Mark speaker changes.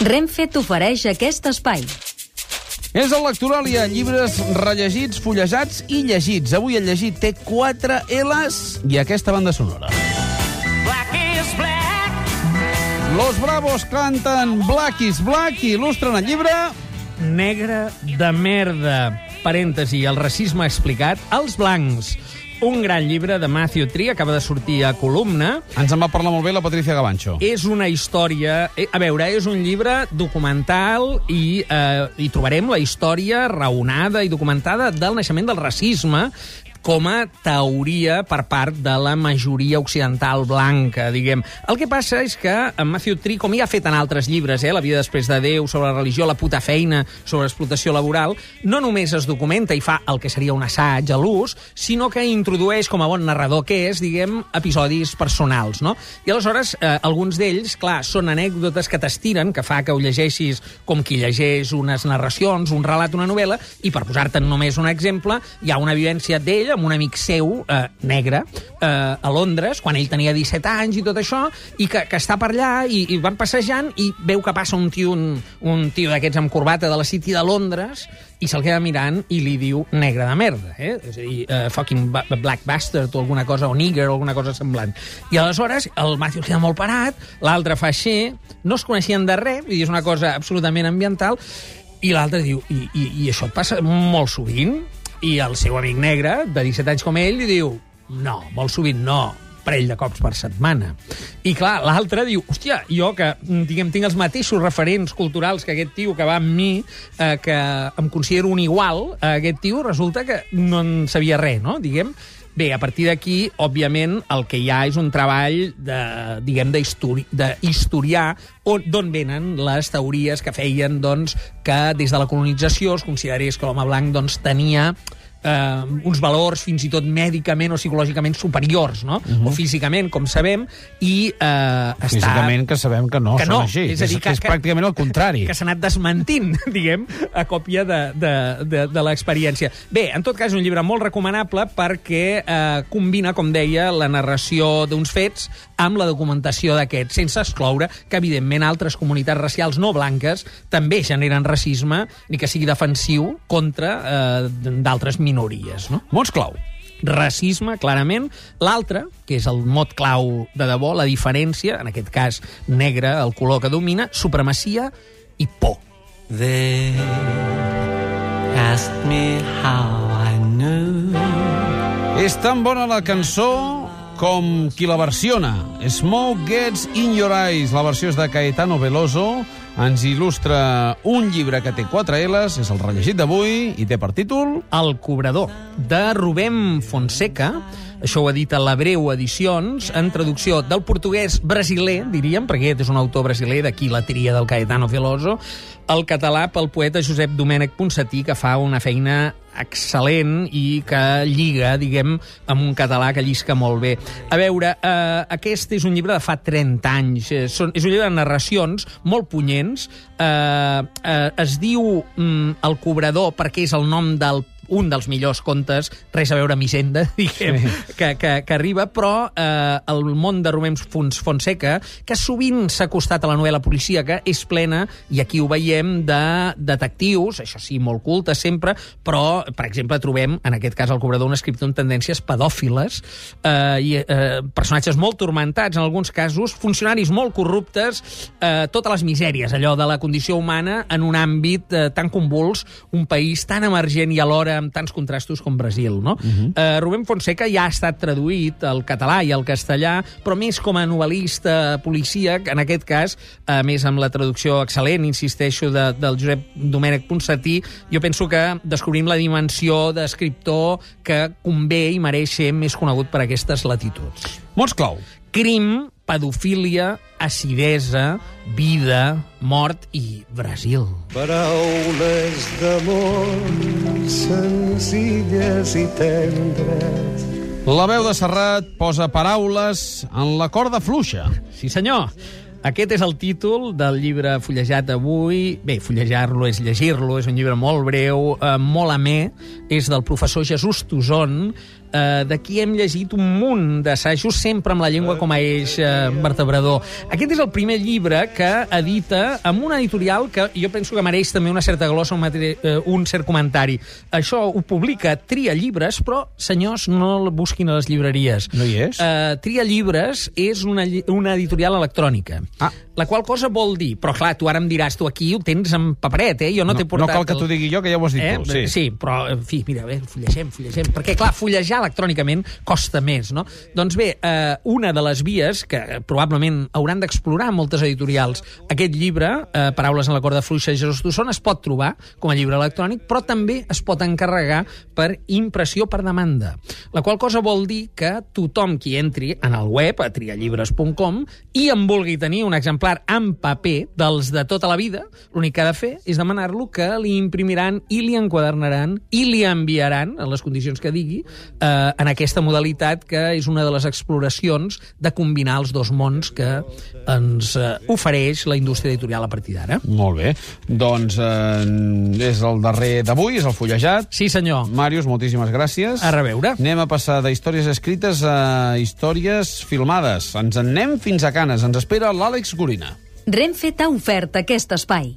Speaker 1: Renfe t'ofereix aquest espai.
Speaker 2: És el Lectoràlia, llibres rellegits, fullejats i llegits. Avui el llegit té 4 L's i aquesta banda sonora.
Speaker 3: Black is black.
Speaker 2: Los Bravos canten Black is Black i il·lustren el llibre...
Speaker 4: Negre de merda. Parèntesi, el racisme explicat als blancs. Un gran llibre de Matthew Tree, acaba de sortir a columna.
Speaker 2: Ens en va parlar molt bé la Patricia Gavancho.
Speaker 4: És una història... eh, A veure, és un llibre documental i eh, hi trobarem la història raonada i documentada del naixement del racisme com a teoria per part de la majoria occidental blanca, diguem. El que passa és que en Matthew Tree, com ja ha fet en altres llibres, eh, La vida després de Déu, sobre la religió, La puta feina, sobre explotació laboral, no només es documenta i fa el que seria un assaig a l'ús, sinó que introdueix, com a bon narrador que és, diguem, episodis personals, no? I aleshores, eh, alguns d'ells, clar, són anècdotes que t'estiren, que fa que ho llegeixis com qui llegeix unes narracions, un relat, una novel·la, i per posar-te'n només un exemple, hi ha una vivència d'ell amb un amic seu, eh, negre, eh, a Londres, quan ell tenia 17 anys i tot això, i que, que està per allà, i, i van passejant, i veu que passa un tio, un, un tio d'aquests amb corbata de la City de Londres, i se'l queda mirant i li diu negre de merda, eh? És a dir, uh, fucking black bastard o alguna cosa, o nigger o alguna cosa semblant. I aleshores el Matthew queda molt parat, l'altre fa així, no es coneixien de res, dir, és una cosa absolutament ambiental, i l'altre diu, I, i, i això et passa molt sovint? I el seu amic negre, de 17 anys com ell, li diu, no, molt sovint no, parell de cops per setmana. I clar, l'altre diu, hòstia, jo que mm, diguem, tinc els mateixos referents culturals que aquest tio que va amb mi, eh, que em considero un igual, eh, aquest tio resulta que no en sabia res, no? Diguem, Bé, a partir d'aquí, òbviament, el que hi ha és un treball de, diguem, d'histori- d'historiar on- d'on venen les teories que feien doncs, que des de la colonització es considerés que l'home blanc doncs, tenia eh, uns valors fins i tot mèdicament o psicològicament superiors, no? Uh -huh. O físicament, com sabem, i eh, està...
Speaker 2: Físicament que sabem que no
Speaker 4: que
Speaker 2: són
Speaker 4: no,
Speaker 2: així.
Speaker 4: és a dir,
Speaker 2: que, és, que és pràcticament el contrari.
Speaker 4: que s'ha anat desmentint, diguem, a còpia de, de, de, de l'experiència. Bé, en tot cas, un llibre molt recomanable perquè eh, combina, com deia, la narració d'uns fets amb la documentació d'aquests, sense excloure que, evidentment, altres comunitats racials no blanques també generen racisme, ni que sigui defensiu, contra eh, d'altres minories, no?
Speaker 2: Mots clau.
Speaker 4: racisme, clarament. L'altre, que és el mot clau de debò, la diferència, en aquest cas negre, el color que domina, supremacia i por.
Speaker 3: They asked me how I knew.
Speaker 2: És tan bona la cançó com qui la versiona. Smoke Gets in Your Eyes. La versió és de Caetano Veloso. Ens il·lustra un llibre que té 4 L's, és el rellegit d'avui, i té per títol...
Speaker 4: El cobrador, de Rubem Fonseca, això ho edita la Breu Edicions, en traducció del portuguès brasiler, diríem, perquè aquest és un autor brasiler, d'aquí la tria del Caetano Veloso, el català pel poeta Josep Domènec Ponsatí, que fa una feina excel·lent i que lliga, diguem, amb un català que llisca molt bé. A veure, eh, aquest és un llibre de fa 30 anys. Eh, són, és un llibre de narracions molt punyents. Eh, eh, es diu mm, El cobrador perquè és el nom del un dels millors contes, res a veure amb Hisenda, diguem, sí. que, que, que arriba, però eh, el món de Fons Fonseca, que sovint s'ha acostat a la novel·la policíaca, és plena, i aquí ho veiem, de detectius, això sí, molt cultes sempre, però, per exemple, trobem, en aquest cas, el cobrador, un escriptor amb tendències pedòfiles, eh, i eh, personatges molt tormentats, en alguns casos, funcionaris molt corruptes, eh, totes les misèries, allò de la condició humana en un àmbit eh, tan convuls, un país tan emergent i alhora amb tants contrastos com Brasil, no? Uh -huh. eh, Rubén Fonseca ja ha estat traduït al català i al castellà, però més com a novel·lista policíac, en aquest cas, a més amb la traducció excel·lent, insisteixo, de, del Josep Domènec Ponsatí, jo penso que descobrim la dimensió d'escriptor que convé i mereix ser més conegut per aquestes latituds.
Speaker 2: Mots clau.
Speaker 4: Crim, pedofília, acidesa, vida, mort i Brasil.
Speaker 5: Paraules d'amor senzilles i tendres
Speaker 2: La veu de Serrat posa paraules en la corda fluixa.
Speaker 4: Sí, senyor. Aquest és el títol del llibre fullejat avui. Bé, fullejar-lo és llegir-lo, és un llibre molt breu, eh, molt amè. És del professor Jesús Tuson, eh, d'aquí hem llegit un munt d'assajos, sempre amb la llengua com a eix eh, vertebrador. Aquest és el primer llibre que edita amb una editorial que jo penso que mereix també una certa glossa, un, materi- eh, un cert comentari. Això ho publica Tria Llibres, però, senyors, no el busquin a les llibreries.
Speaker 2: No hi és?
Speaker 4: Eh, Tria Llibres és una, lli- una editorial electrònica.
Speaker 2: Ah.
Speaker 4: La qual cosa vol dir... Però, clar, tu ara em diràs, tu aquí ho tens en paperet, eh? Jo no,
Speaker 2: No,
Speaker 4: t'he
Speaker 2: no
Speaker 4: portat...
Speaker 2: cal que t'ho digui jo, que ja ho has dit
Speaker 4: Eh?
Speaker 2: tu. Sí.
Speaker 4: sí, però, en fi, mira, bé, fullegem, fullegem. Perquè, clar, fullejar electrònicament costa més, no? Doncs bé, eh, una de les vies que eh, probablement hauran d'explorar moltes editorials, aquest llibre, eh, Paraules en la corda fluixa de Jesús Tusson, es pot trobar com a llibre electrònic, però també es pot encarregar per impressió per demanda. La qual cosa vol dir que tothom qui entri en el web, a triallibres.com, i en vulgui tenir un exemplar en paper dels de tota la vida, l'únic que ha de fer és demanar-lo que li imprimiran i li enquadernaran i li enviaran, en les condicions que digui, eh, en aquesta modalitat que és una de les exploracions de combinar els dos mons que ens eh, ofereix la indústria editorial a partir d'ara.
Speaker 2: Molt bé. Doncs eh, és el darrer d'avui, és el fullejat.
Speaker 4: Sí, senyor.
Speaker 2: Màrius, moltíssimes gràcies.
Speaker 4: A reveure.
Speaker 2: Anem a passar d'històries escrites a històries filmades. Ens en anem fins a Canes. Ens espera l'Àlex Gorina.
Speaker 1: Renfe t'ha ofert aquest espai.